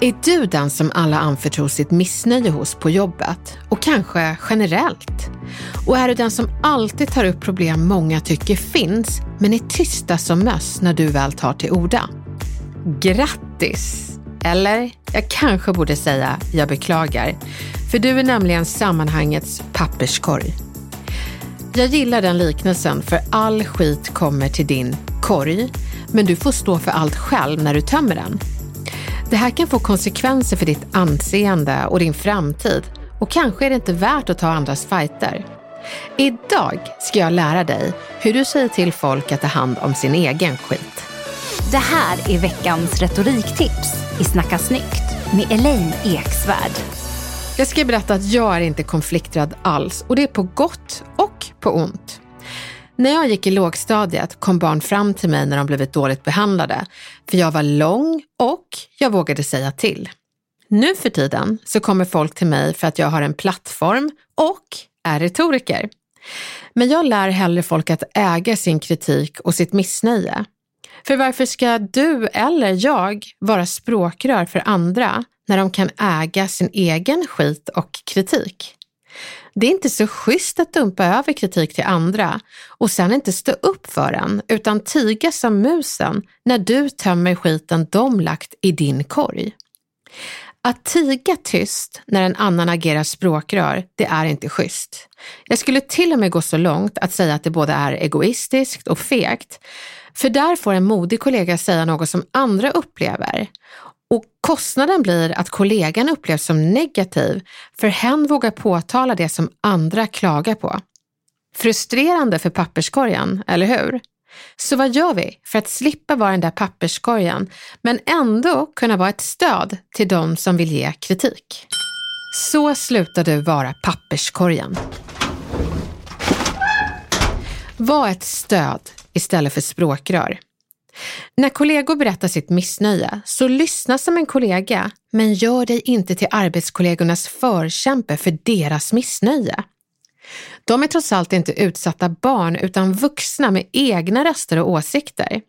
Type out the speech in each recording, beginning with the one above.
Är du den som alla anförtror sitt missnöje hos på jobbet och kanske generellt? Och är du den som alltid tar upp problem många tycker finns men är tysta som möss när du väl tar till orda? Grattis! Eller, jag kanske borde säga jag beklagar. För du är nämligen sammanhangets papperskorg. Jag gillar den liknelsen för all skit kommer till din korg, men du får stå för allt själv när du tömmer den. Det här kan få konsekvenser för ditt anseende och din framtid och kanske är det inte värt att ta andras fighter. Idag ska jag lära dig hur du säger till folk att ta hand om sin egen skit. Det här är veckans retoriktips i Snacka snyggt med Elaine Eksvärd. Jag ska berätta att jag är inte konflikträdd alls och det är på gott och på ont. När jag gick i lågstadiet kom barn fram till mig när de blivit dåligt behandlade, för jag var lång och jag vågade säga till. Nu för tiden så kommer folk till mig för att jag har en plattform och är retoriker. Men jag lär hellre folk att äga sin kritik och sitt missnöje. För varför ska du eller jag vara språkrör för andra när de kan äga sin egen skit och kritik? Det är inte så schysst att dumpa över kritik till andra och sen inte stå upp för den utan tiga som musen när du tömmer skiten de lagt i din korg. Att tiga tyst när en annan agerar språkrör, det är inte schysst. Jag skulle till och med gå så långt att säga att det både är egoistiskt och fegt. För där får en modig kollega säga något som andra upplever. Och kostnaden blir att kollegan upplevs som negativ, för hen vågar påtala det som andra klagar på. Frustrerande för papperskorgen, eller hur? Så vad gör vi för att slippa vara den där papperskorgen, men ändå kunna vara ett stöd till de som vill ge kritik? Så slutar du vara papperskorgen. Var ett stöd istället för språkrör. När kollegor berättar sitt missnöje, så lyssna som en kollega, men gör dig inte till arbetskollegornas förkämpe för deras missnöje. De är trots allt inte utsatta barn utan vuxna med egna röster och åsikter.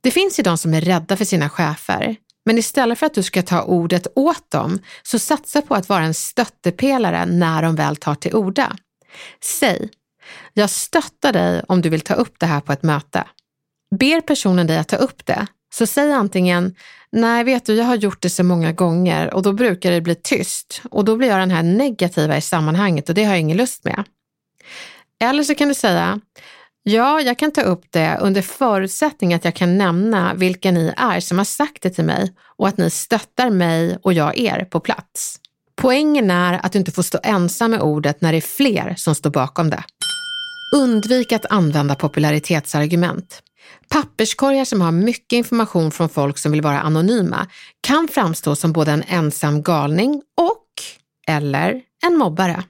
Det finns ju de som är rädda för sina chefer, men istället för att du ska ta ordet åt dem, så satsa på att vara en stöttepelare när de väl tar till orda. Säg, jag stöttar dig om du vill ta upp det här på ett möte. Ber personen dig att ta upp det, så säg antingen Nej, vet du, jag har gjort det så många gånger och då brukar det bli tyst och då blir jag den här negativa i sammanhanget och det har jag ingen lust med. Eller så kan du säga Ja, jag kan ta upp det under förutsättning att jag kan nämna vilka ni är som har sagt det till mig och att ni stöttar mig och jag er på plats. Poängen är att du inte får stå ensam med ordet när det är fler som står bakom det. Undvik att använda popularitetsargument. Papperskorgar som har mycket information från folk som vill vara anonyma kan framstå som både en ensam galning och eller en mobbare.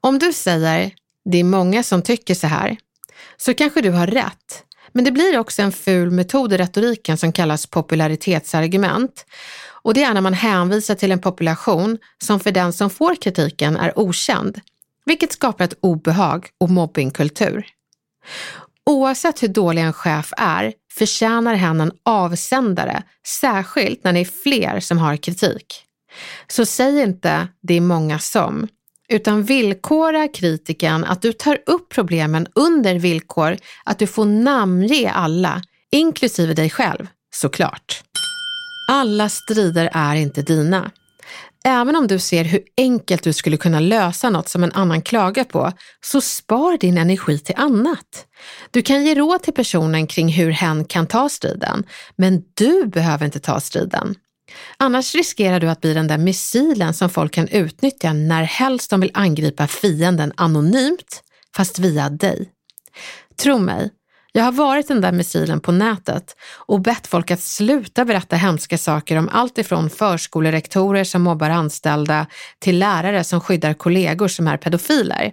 Om du säger det är många som tycker så här, så kanske du har rätt. Men det blir också en ful metod i retoriken som kallas popularitetsargument. Och det är när man hänvisar till en population som för den som får kritiken är okänd, vilket skapar ett obehag och mobbingkultur. Oavsett hur dålig en chef är förtjänar hen en avsändare, särskilt när det är fler som har kritik. Så säg inte det är många som, utan villkora kritiken att du tar upp problemen under villkor att du får namnge alla Inklusive dig själv, såklart. Alla strider är inte dina. Även om du ser hur enkelt du skulle kunna lösa något som en annan klagar på, så spar din energi till annat. Du kan ge råd till personen kring hur hen kan ta striden, men du behöver inte ta striden. Annars riskerar du att bli den där missilen som folk kan utnyttja när helst de vill angripa fienden anonymt, fast via dig. Tro mig, jag har varit den där missilen på nätet och bett folk att sluta berätta hemska saker om allt ifrån förskolerektorer som mobbar anställda till lärare som skyddar kollegor som är pedofiler.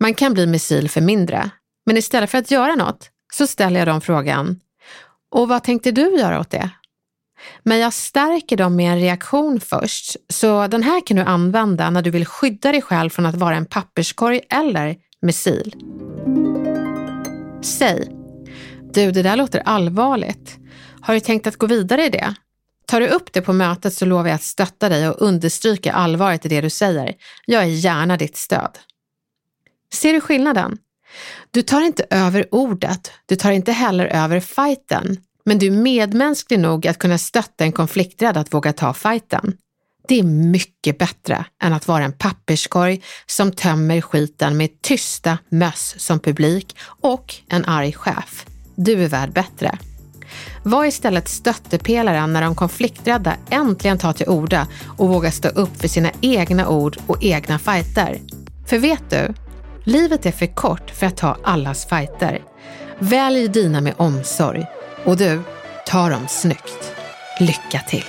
Man kan bli missil för mindre, men istället för att göra något så ställer jag dem frågan, och vad tänkte du göra åt det? Men jag stärker dem med en reaktion först, så den här kan du använda när du vill skydda dig själv från att vara en papperskorg eller missil. Säg, du det där låter allvarligt. Har du tänkt att gå vidare i det? Tar du upp det på mötet så lovar jag att stötta dig och understryka allvaret i det du säger. Jag är gärna ditt stöd. Ser du skillnaden? Du tar inte över ordet, du tar inte heller över fighten, men du är medmänsklig nog att kunna stötta en konflikträdd att våga ta fighten. Det är mycket bättre än att vara en papperskorg som tömmer skiten med tysta möss som publik och en arg chef. Du är värd bättre. Var istället stöttepelaren när de konflikträdda äntligen tar till orda och vågar stå upp för sina egna ord och egna fighter. För vet du? Livet är för kort för att ta allas fighter. Välj dina med omsorg och du, ta dem snyggt. Lycka till!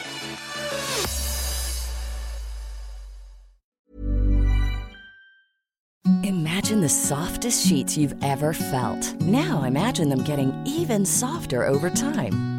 Imagine the softest sheets you've ever felt. Now imagine them getting even softer over time.